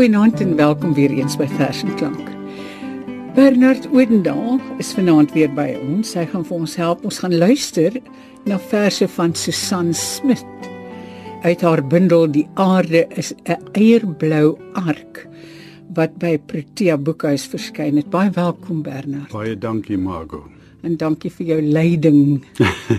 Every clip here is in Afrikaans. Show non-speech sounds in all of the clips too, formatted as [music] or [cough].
Goeienaand en welkom weer eens by Vers en Klank. Bernard Odendaal is vanaand weer by ons. Hy gaan vir ons help. Ons gaan luister na verse van Susan Smit uit haar bundel Die aarde is 'n eierblou ark wat by Protea Boekhuis verskyn het. Baie welkom Bernard. Baie dankie Margo. En dankie vir jou leiding.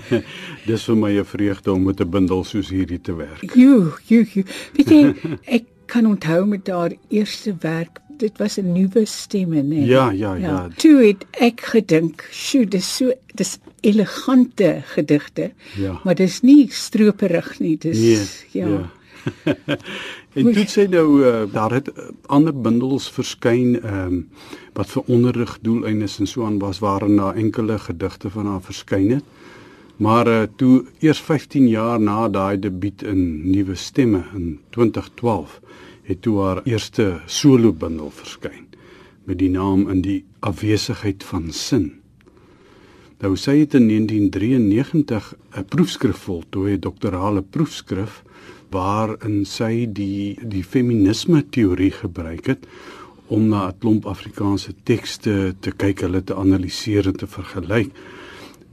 [laughs] Dis vir my 'n vreugde om met 'n bundel soos hierdie te werk. Jo, jo, jo. Weet jy, [laughs] ek kan onthou met haar eerste werk, dit was 'n nuwe stemme, né? Ja, ja, ja, ja. Toe het ek gedink, "Sjoe, dis so dis elegante gedigte." Ja. Maar dis nie stroperig nie, dis nee, ja. ja. [laughs] en dit sê nou uh, daar het uh, ander bundels verskyn ehm um, wat vir onderrig doeleindes en so aan was waarin na enkele gedigte van haar verskyn het. Maar uh, toe eers 15 jaar na daai debuut in Nuwe Stemme in 2012 het toe haar eerste solo bundel verskyn met die naam in die afwesigheid van sin. Nou sy het in 1993 'n proefskrif voltooi, 'n doktorale proefskrif waarin sy die die feminisme teorie gebruik het om na 'n klomp Afrikaanse tekste te kyk, hulle te analiseer en te vergelyk.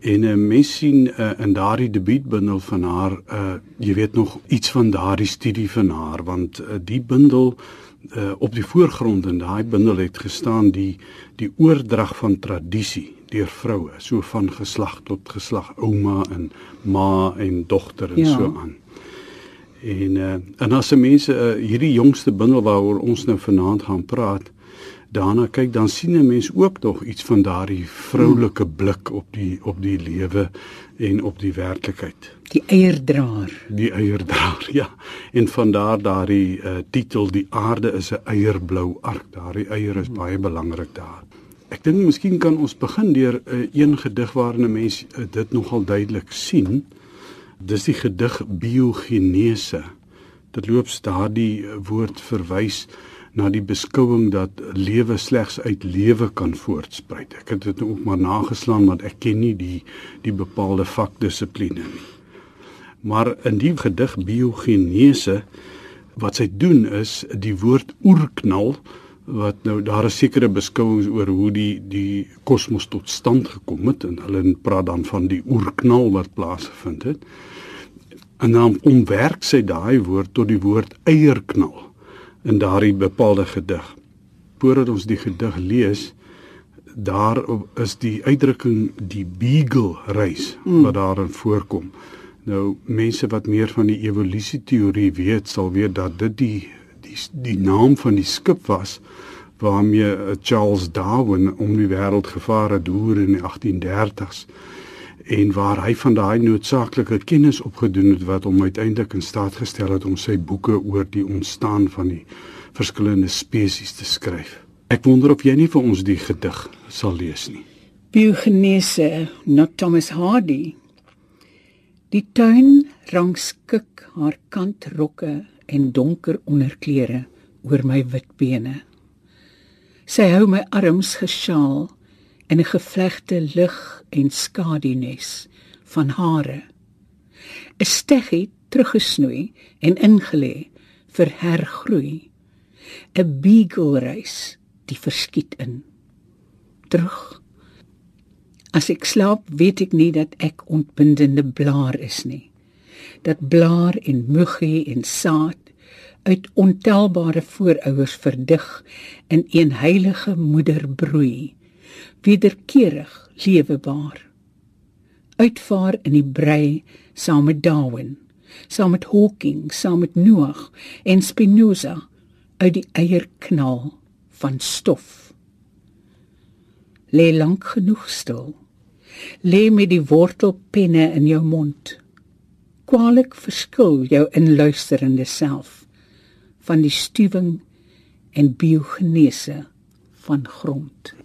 En 'n uh, mens sien uh, in daardie debuutbundel van haar, uh, jy weet nog iets van daardie studie van haar want uh, die bundel uh, op die voorgrond in daai bundel het gestaan die die oordrag van tradisie deur vroue, so van geslag tot geslag, ouma en ma en dogter en ja. so aan. En uh, en as se mense uh, hierdie jongste bundel waaroor ons nou vanaand gaan praat, daarna kyk dan sien 'n mens ook nog iets van daardie vroulike blik op die op die lewe en op die werklikheid. Die eierdraer. Die eierdraer, [laughs] ja. En van daar daardie uh, titel die aarde is 'n eierblou ark. Daardie eier is baie belangrik daar. Ek dink miskien kan ons begin deur uh, een gedig waarin 'n mens uh, dit nogal duidelik sien. Dis die gedig biogenese. Dit loops daardie woord verwys na die beskouing dat lewe slegs uit lewe kan voortspruit. Ek het dit ook maar nageslaan want ek ken nie die die bepaalde vakdissipline nie. Maar in die gedig biogenese wat sy doen is die woord oerknal wat nou daar is sekere beskouings oor hoe die die kosmos tot stand gekom het en hulle praat dan van die oerknal wat plaasgevind het. En dan omwerk sy daai woord tot die woord eierknal in daardie bepaalde gedig. Voordat ons die gedig lees, daar is die uitdrukking die beagle reis mm. wat daarin voorkom. Nou mense wat meer van die evolusie teorie weet, sal weet dat dit die die die naam van die skip was waarmee eh, Charles Darwin om die wêreld gevaar het deur in die 1830s en waar hy van daai noodsaaklike kennis opgedoen het wat hom uiteindelik in staat gestel het om sy boeke oor die ontstaan van die verskillende spesies te skryf. Ek wonder of jy nie vir ons die gedig sal lees nie. Biogenese, not Thomas Hardy. Die tuin rangskik haar kantrokke en donker onderklere oor my wit bene. Sy hou my arms gesjaal in 'n gevlegte lig en skadunes van hare. 'n Steggie teruggesnoei en ingelê vir hergroei. 'n Beagle reis die verskiet in. Terug. As ek slaap, weet ek nie dat ek ontbindende blaar is nie. Dat blaar en muggie en saad uit ontelbare voorouers verdig in een heilige moeder broei wederkerig lewebaar. Uitvaar in die brei saam met Darwin, saam met Hawking, saam met Noag en Spinoza uit die eierknal van stof. Lê lank genoeg stil. Lê met die wortelpenne in jou mond. Kwalik verskil jou inluisterende self van die stuwing en biogenese van grond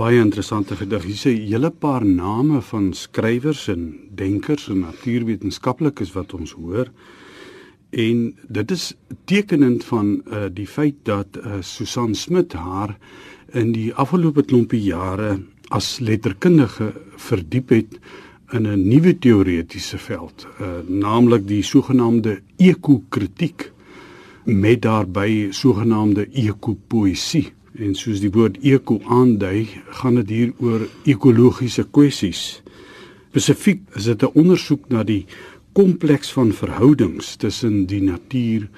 baie interessante gedig. Hier sê hele paar name van skrywers en denkers en natuurwetenskaplikes wat ons hoor. En dit is tekenend van uh, die feit dat uh, Susan Smit haar in die afgelope klompie jare as letterkundige verdiep het in 'n nuwe teoretiese veld, uh, naamlik die sogenaamde ekokritiek met daarbey sogenaamde ekopoesie. En soos die woord eko aandui, gaan dit hier oor ekologiese kwessies. Spesifiek is dit 'n ondersoek na die kompleks van verhoudings tussen die natuur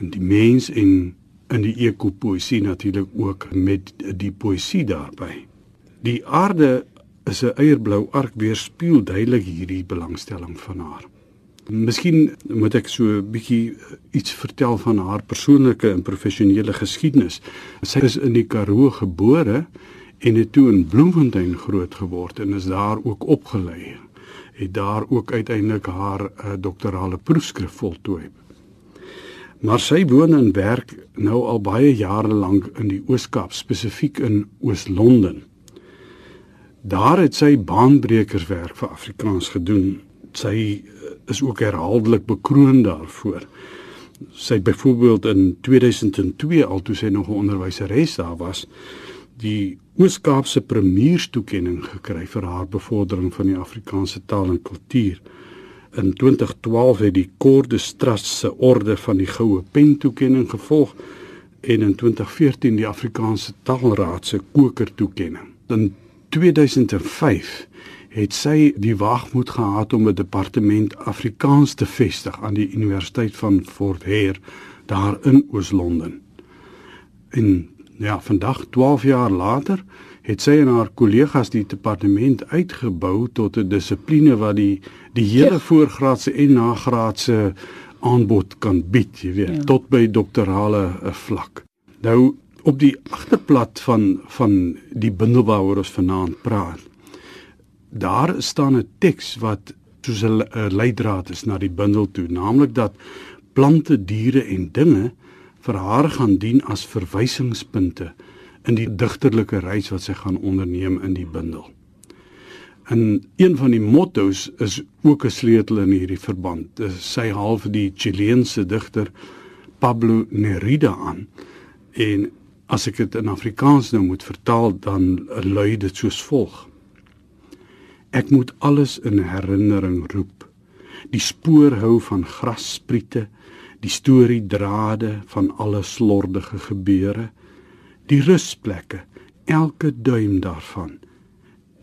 en die mens en in die ekopoesie natuurlik ook met die poesie daarbey. Die aarde is 'n eierblou ark weerspieël duidelik hierdie belangstelling van haar. Miskien moet ek so 'n bietjie iets vertel van haar persoonlike en professionele geskiedenis. Sy is in die Karoo gebore en het toe in Bloemfontein groot geword en is daar ook opgelei. Het daar ook uiteindelik haar uh, doktorale proefskrif voltooi. Maar sy woon en werk nou al baie jare lank in die Oos-Kaap, spesifiek in Oos-London. Daar het sy baanbrekerswerk vir Afrikaans gedoen. Sy eh, is ook herhaaldelik bekroon daarvoor. Sy het byvoorbeeld in 2002 al toe sy nog 'n onderwyseres daar was, die Oos-Kaapse premierstoekenning gekry vir haar bevordering van die Afrikaanse taal en kultuur. In 2012 het die Cordus Trust se orde van die goue pen toekenning gevolg en in 2014 die Afrikaanse Taalraad se koker toekenning. In 2005 het sy die wagmoed gehad om 'n departement Afrikaans te vestig aan die Universiteit van Fort Hare daar in Oos-London. En ja, vandag 12 jaar later het sy en haar kollegas die departement uitgebou tot 'n dissipline wat die die hele ja. voorgraadse en nagraadse aanbod kan bied, jy weet, ja. tot by doktorale eh, vlak. Nou op die agterplat van van die waaroor ons vanaand praat. Daar staan 'n teks wat soos 'n leidraad is na die bundel toe, naamlik dat plante, diere en dinge vir haar gaan dien as verwysingspunte in die digterlike reis wat sy gaan onderneem in die bundel. En een van die mottos is ook 'n sleutel in hierdie verband. Sy haal vir die Chileense digter Pablo Neruda aan en As ek dit in Afrikaans nou moet vertaal, dan lui dit soos volg: Ek moet alles in herinnering roep. Die spoor hou van grasspriete, die storie drade van alle slordige gebeure, die rusplekke, elke duim daarvan,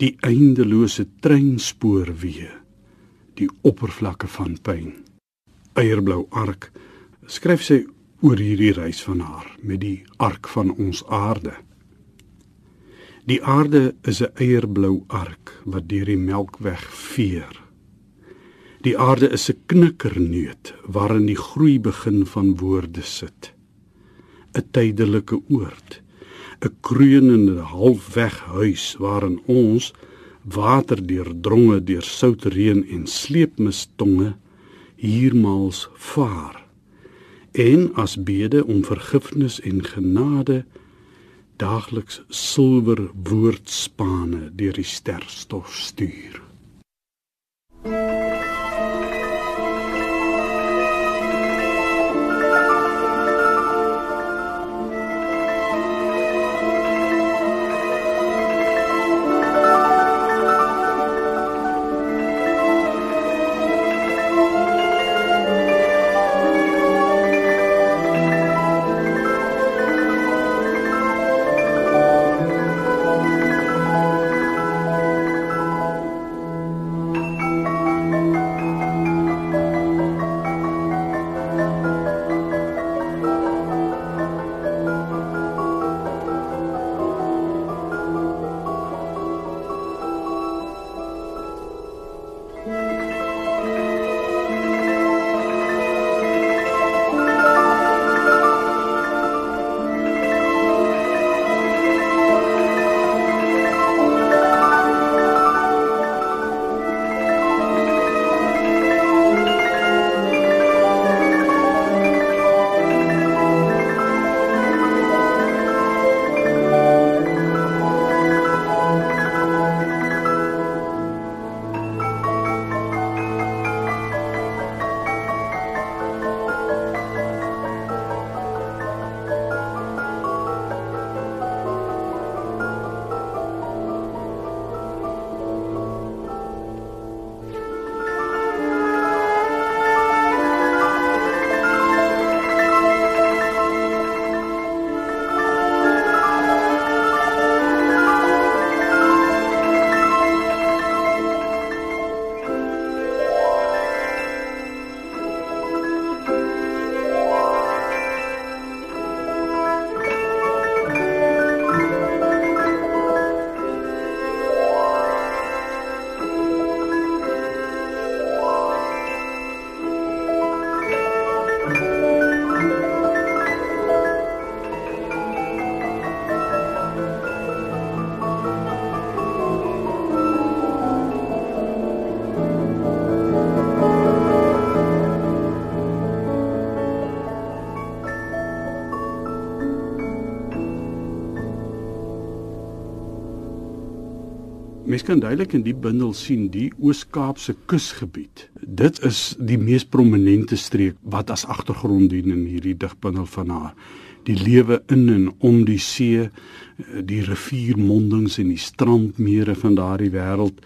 die eindelose treinspoor weer, die oppervlakke van pyn. Eierblou ark skryf sy oor hierdie reis van haar met die ark van ons aarde. Die aarde is 'n eierblou ark wat deur die melkweg veer. Die aarde is 'n knikkerneut waarin die groei begin van woorde sit. 'n Tydelike oord, 'n kroonende halfweg huis waarin ons water deurdronge deur soutreën en sleepmistonge hiermaals vaar en as bede om vergifnis en genade daagliks silwer woordspane deur die sterstof stuur. Mens kan duidelik in die bundel sien die Oos-Kaapse kusgebied. Dit is die mees prominente streek wat as agtergrond dien in hierdie digbundel van haar. Die lewe in en om die see, die riviermondings en die strandmere van daardie wêreld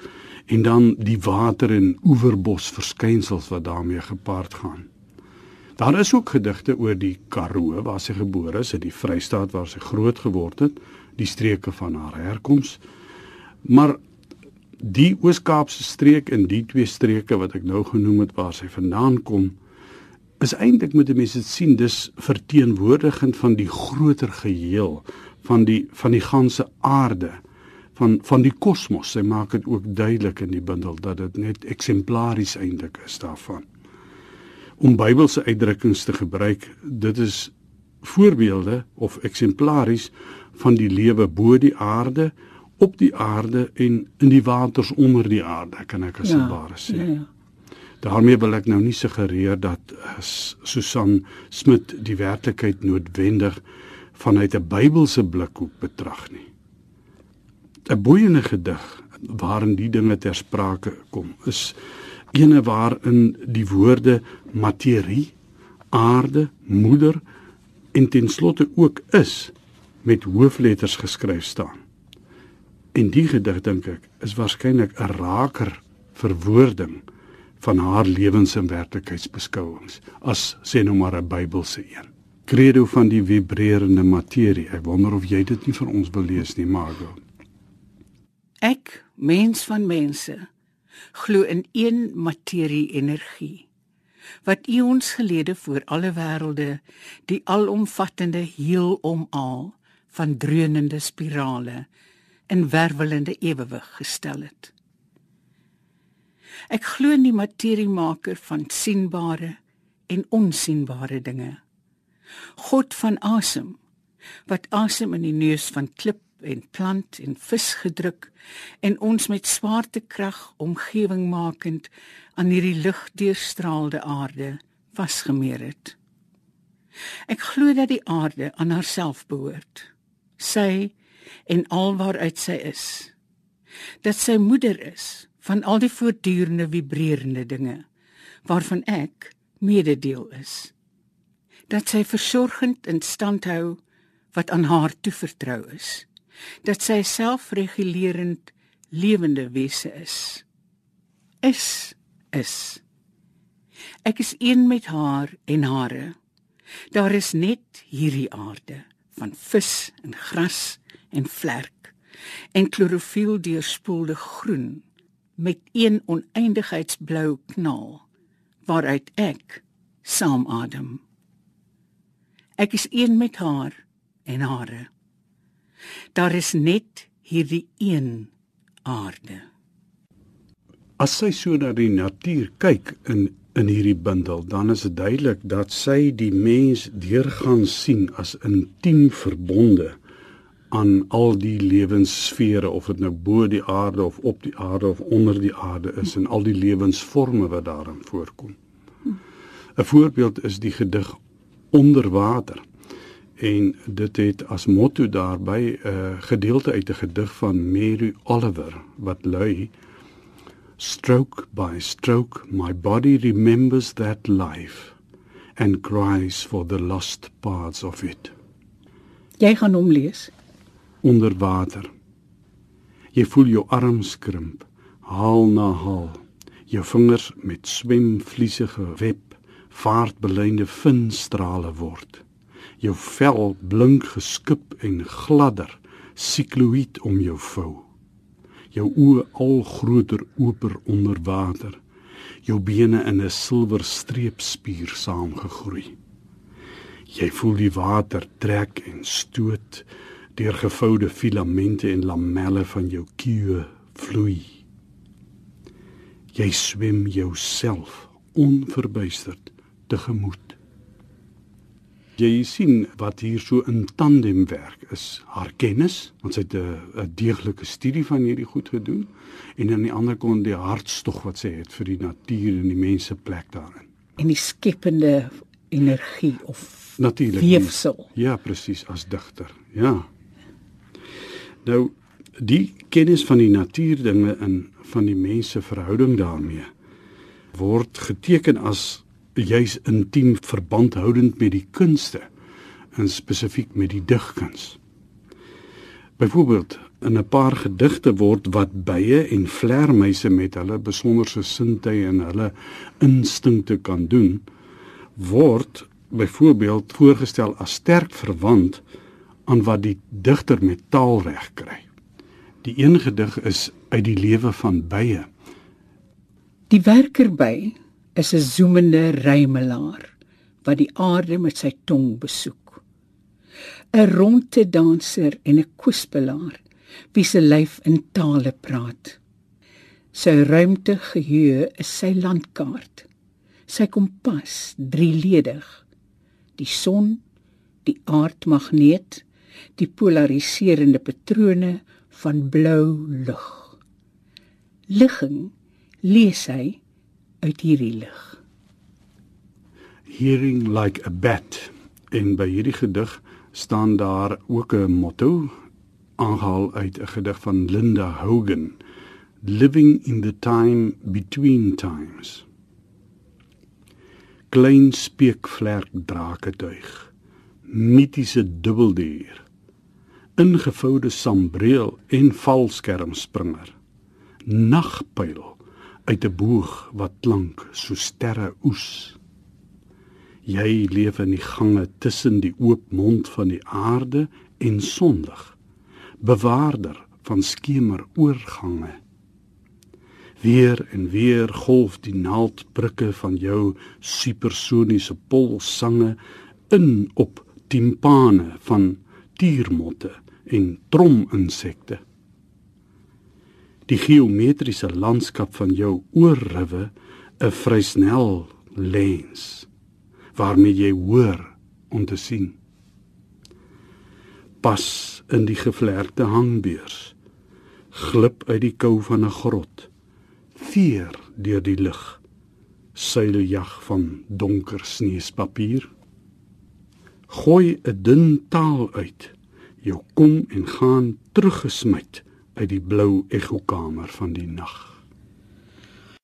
en dan die water en oeverbos verskynsels wat daarmee gepaard gaan. Daar is ook gedigte oor die Karoo waar sy gebore is, in die Vrystaat waar sy groot geword het, die streke van haar herkoms. Maar die Oos-Kaapse streek en die twee streke wat ek nou genoem het waar sy vandaan kom, is eintlik moet mense dit sien, dis verteenwoordigend van die groter geheel van die van die ganse aarde van van die kosmos. Sy maak dit ook duidelik in die bundel dat dit net eksemplaries eintlik is daarvan. Om Bybelse uitdrukkings te gebruik, dit is voorbeelde of eksemplaries van die lewe bo die aarde, op die aarde en in die waters onder die aarde, kan ek as ja, ware sê. Ja, ja. Daarmee wil ek nou nie suggereer dat eh, Susan Smit die werklikheid noodwendig vanuit 'n Bybelse blikhoek betrag nie. 'n boeiende gedig waarin die dinge ter sprake kom is ene waarin die woorde materie, aarde, moeder en ten slotte ook is met hoofletters geskryf staan. En die gedig dink ek is waarskynlik 'n raker verwoording van haar lewens- en werklikheidsbeskouings as sê nou maar 'n Bybelse een. Credo van die vibrerende materie. Ek wonder of jy dit nie vir ons wil lees nie, Margot. Ek, mens van mense, glo in een materie-energie wat eons gelede voor alle wêrelde die alomvattende heelal van dreunende spirale in wervelende ewewig gestel het. Ek glo in die materiemaker van sienbare en onsigbare dinge. God van asem wat asem in die neus van klip en plant en vis gedruk en ons met swaartekrag omgewing makend aan hierdie ligdeurstraalde aarde vasgemeer het. Ek glo dat die aarde aan haarself behoort. Sy en al waaruit sy is. Dat sy moeder is van al die voortdurende vibrerende dinge waarvan ek mededeel is. Dat sy versorgend in stand hou wat aan haar toevertrou is dat sy selfregulerend lewende wese is. Is is. Ek is een met haar en hare. Daar is net hierdie aarde van vis en gras en vlerk en klorofiel deurspoelde groen met een oneindigheidsblou knal waaruit ek saam adem. Ek is een met haar en hare. Daar is net hierdie een aarde. As sy so na die natuur kyk in in hierdie bundel, dan is dit duidelik dat sy die mens deurgaan sien as intiem verbonde aan al die lewenssfere of dit nou bo die aarde of op die aarde of onder die aarde is en al die lewensforme wat daarin voorkom. 'n Voorbeeld is die gedig Onder water en dit het as motto daarby 'n uh, gedeelte uit 'n gedig van Mary Oliver wat lui Stroke by stroke my body remembers that life and cries for the lost parts of it. Jy gaan hom lees onder water. Jy voel jou arms krimp, haal na haal. Jou vingers met swemvliesige web, vaartbeleinde vinstrale word jou vel blink geskip en gladder sikloïd om jou vou jou oë al groter oper onder water jou bene in 'n silwer streepspier saamgegroei jy voel die water trek en stoot deur gevoude filamente en lamelle van jou kieë vloei. Jy swem jouself onverbuisterd tegemoet. Jy sien wat hier so in tandem werk is. Haar kennis want sy het 'n deeglike studie van hierdie goed gedoen. En aan die ander kant die hartstog wat sy het vir die natuur en die mense plek daarin. En die skepende energie of natuurlik weefsel. ja presies as digter ja nou Die kennis van die natuurdinge en van die mens se verhouding daarmee word geteken as juis intiem verbandhoudend met die kunste en spesifiek met die digkuns. Byvoorbeeld, in 'n paar gedigte word wat bye en vlermuise met hulle besonderse sintuie en hulle instinkte kan doen, word byvoorbeeld voorgestel as sterk verwant aan wat die digter met taal reg kry. Die een gedig is uit die lewe van bye. Die werker by is 'n zoemende rymelaar wat die aarde met sy tong besoek. 'n Ronde danser en 'n kwispelaar wie se lyf in tale praat. Sy ruimte geheue is sy landkaart. Sy kompas drieledig. Die son, die aardmagneet, die polariserende patrone van blou lig. Ligging lees hy uit hierdie lig. Hearing like a bat. En by hierdie gedig staan daar ook 'n motto aangehaal uit 'n gedig van Linda Hogan. Living in the time between times. Klein speekvlerk drake tuig mitiese dubbeldier ingevoude sambreel en valskermspringer. Nagpyl uit 'n boog wat klank so sterre oes. Jy leef in die gange tussen die oop mond van die aarde en sonlig bewaarder van skemeroorgange. Weer en weer golf die naaldbrikke van jou supersoniese polsange in op timpane van tiermotte en trominsekte. Die geometriese landskap van jou oorriwe 'n vrysnel lens waarmee jy hoor om te sien. Pas in die gevlekte hangbeurs glip uit die kou van 'n grot veer deur die lug seiljag van donker sneespapier gooi 'n dun taal uit jou kom en gaan teruggesmyt uit die blou ekkokamer van die nag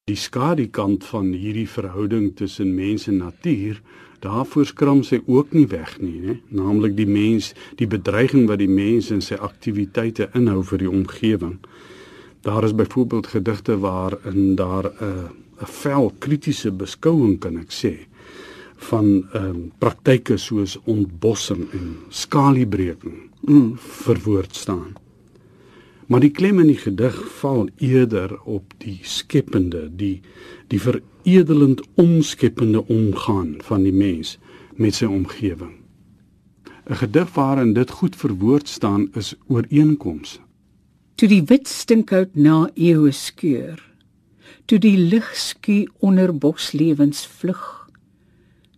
die skadukant van hierdie verhouding tussen mens en natuur daarvoor skram sy ook nie weg nie, né? Naamlik die mens, die bedreiging wat die mens en sy aktiwiteite inhou vir die omgewing. Daar is byvoorbeeld gedigte waarin daar 'n uh, 'n vel kritiese beskouing kan ek sê van ehm um, praktyke soos ontbossing en skaliebreking mm. verwoord staan. Maar die klem in die gedig val eerder op die skepende, die die veredelend omskepende omgaan van die mens met sy omgewing. 'n Gedig waarin dit goed verwoord staan is ooreenkoms. Toe die wit stinkhout na eeue skeur, toe die lig skie onder boslewens vlug,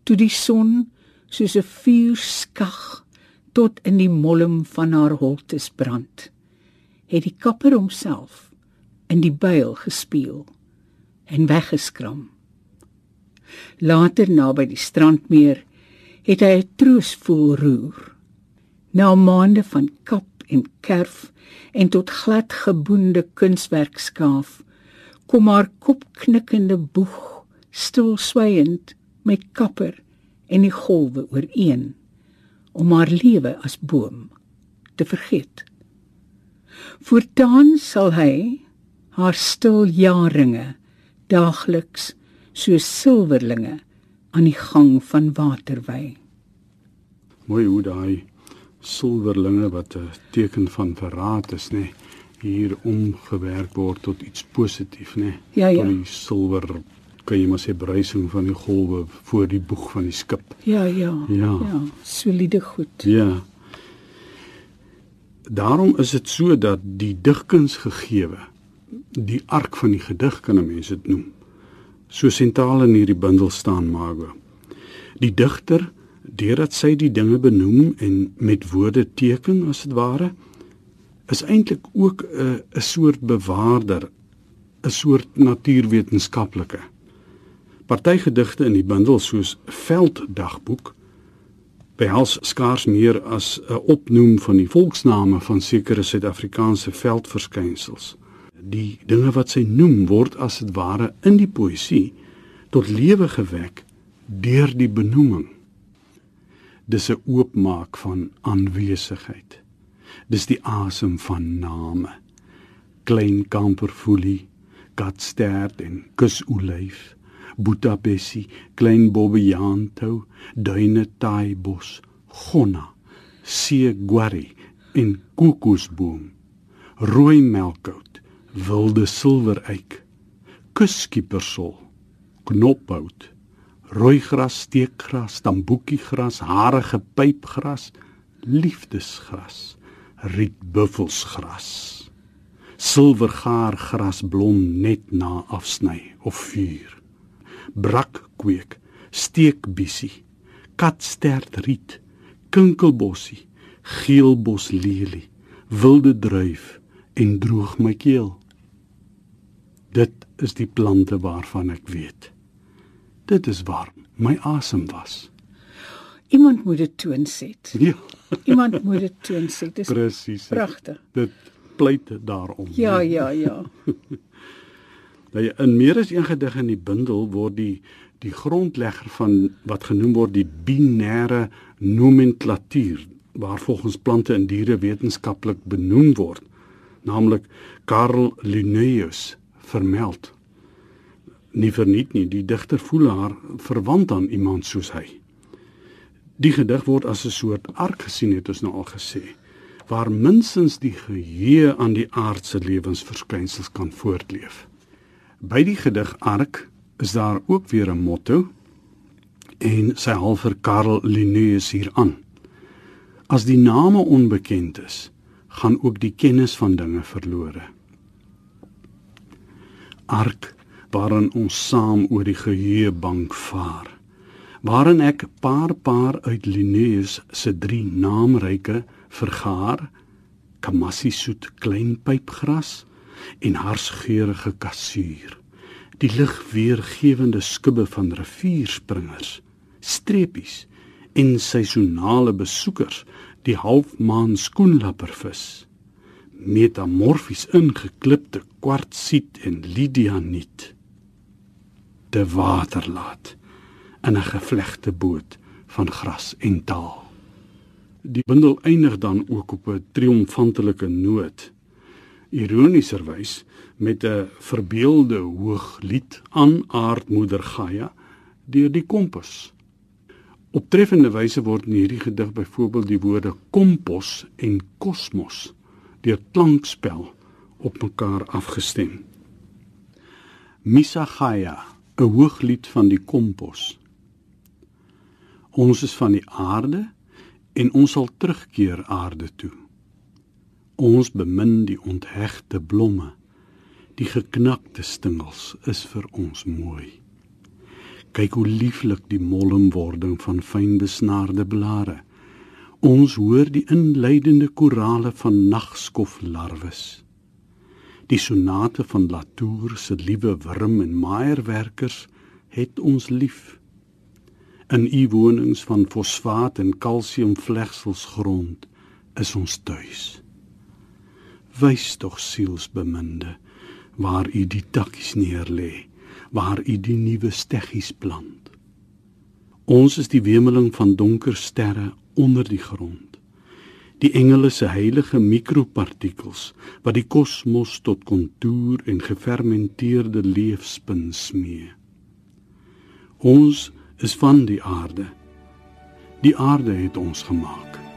toe die son soos 'n vuur skag tot in die molm van haar holtes brand, het die kapper homself in die byl gespeel en weggeskram. Later naby die strandmeer het hy 'n troosvol roer. Na maande van kap en kerf en tot glad geboende kunswerk skaaf, kom haar kopknikkende boeg stil swygend met kapper en die golwe ooreen om haar lewe as boom te vergeet. Voortaan sal hy haar stil jaringe daagliks soos silwerlinge aan die gang van waterwy. Mooi hoe daai silwerlinge wat 'n teken van verraad is, nê, hier omgewerk word tot iets positief, nê. Ja, ja. Die silwer kan jy maar sê bruising van die golwe voor die boeg van die skip. Ja, ja. Ja, ja soliede goed. Ja. Daarom is dit so dat die digkuns gegeewe die ark van die gedig kan 'n mens dit noem so sentraal in hierdie bundel staan Mago. Die digter, deurdat sy die dinge benoem en met woorde teken as dit ware, is eintlik ook 'n 'n soort bewaarder, 'n soort natuurwetenskaplike. Party gedigte in die bundel soos Velddagboek behels skaars meer as 'n opnoem van die volksname van sekere Suid-Afrikaanse veldverskynsels. Die dinge wat sy noem word as dit ware in die poësie tot lewe gewek deur die benoeming. Dis 'n oopmaak van aanwesigheid. Dis die asem van name. Klein kamperfoelie, katstert en kusolyf Boetabessie, Klein Bobbejaantou, Duine Taaibos, Gonna, Seeguari en Kokosboom, Rooi melkout, Wilde silwereik, Kuskiepersol, Knophout, Rooigras, steekgras, tamboekiegras, harige pypgras, liefdesgras, rietbuffelsgras. Silvergaargras blom net na afsny of vuur brakkweek, steekbissie, katstertriet, kinkelbossie, geelboslelie, wilde druif en droog my keel. Dit is die plante waarvan ek weet. Dit is waar my asem was. Iemand moet dit toonset. Ja. Iemand moet dit toonset. Dis Presies. pragtig. Dit pleit daarom. Ja, ja, ja. [laughs] Nou ja, in meer as een gedig in die bundel word die die grondlegger van wat genoem word die binêre nomenklatuur waar volgens plante en diere wetenskaplik benoem word, naamlik Carl Linnaeus vermeld. Nie verniet nie, die digter voel haar verwant aan iemand soos hy. Die gedig word as 'n soort ark gesien het ons nou al gesê, waar minstens die geheue aan die aardse lewensverskynsels kan voortleef. By die gedig Ark is daar ook weer 'n motto en sy halfer Karel Linnaeus hier aan. As die name onbekend is, gaan ook die kennis van dinge verlore. Ark waarin ons saam oor die geheuebank vaar. Waarin ek paar paar uit Linnaeus se drie naamryke vergaar, kamassie soet klein pypgras en harsgeurende kasuur. Die ligweergewende skubbe van rivierspringers, streepies en seisonale besoekers, die halfmaan skoenlappervis, metamorfies ingeklipte kwartsiet en lidianiet. De water laat in 'n gevlegte boot van gras en taal. Die bundel eindig dan ook op 'n triomfantelike noot ironieserwys met 'n verbeelde hooglied aan aardmoeder Gaia deur die kompas. Op treffende wyse word in hierdie gedig byvoorbeeld die woorde kompos en kosmos deur klankspel op mekaar afgestem. Misa Gaia, 'n hooglied van die kompos. Ons is van die aarde en ons sal terugkeer aarde toe. Ons bemin die onthegte blomme. Die geknakte stingels is vir ons mooi. Kyk hoe lieflik die molmwording van fyn besnaarde blare. Ons hoor die inleidende korale van nagskof larwes. Die sonate van Latour se liewe wurm en maaierwerkers het ons lief. In u wonings van fosfaat en kalsium vlegsels grond is ons tuis wys tog sielsbeminde waar u die takkies neerlê waar u die nuwe steggies plant. Ons is die wemeling van donker sterre onder die grond. Die engele se heilige mikropartikels wat die kosmos tot kontour en gefermenteerde leefspin smee. Ons is van die aarde. Die aarde het ons gemaak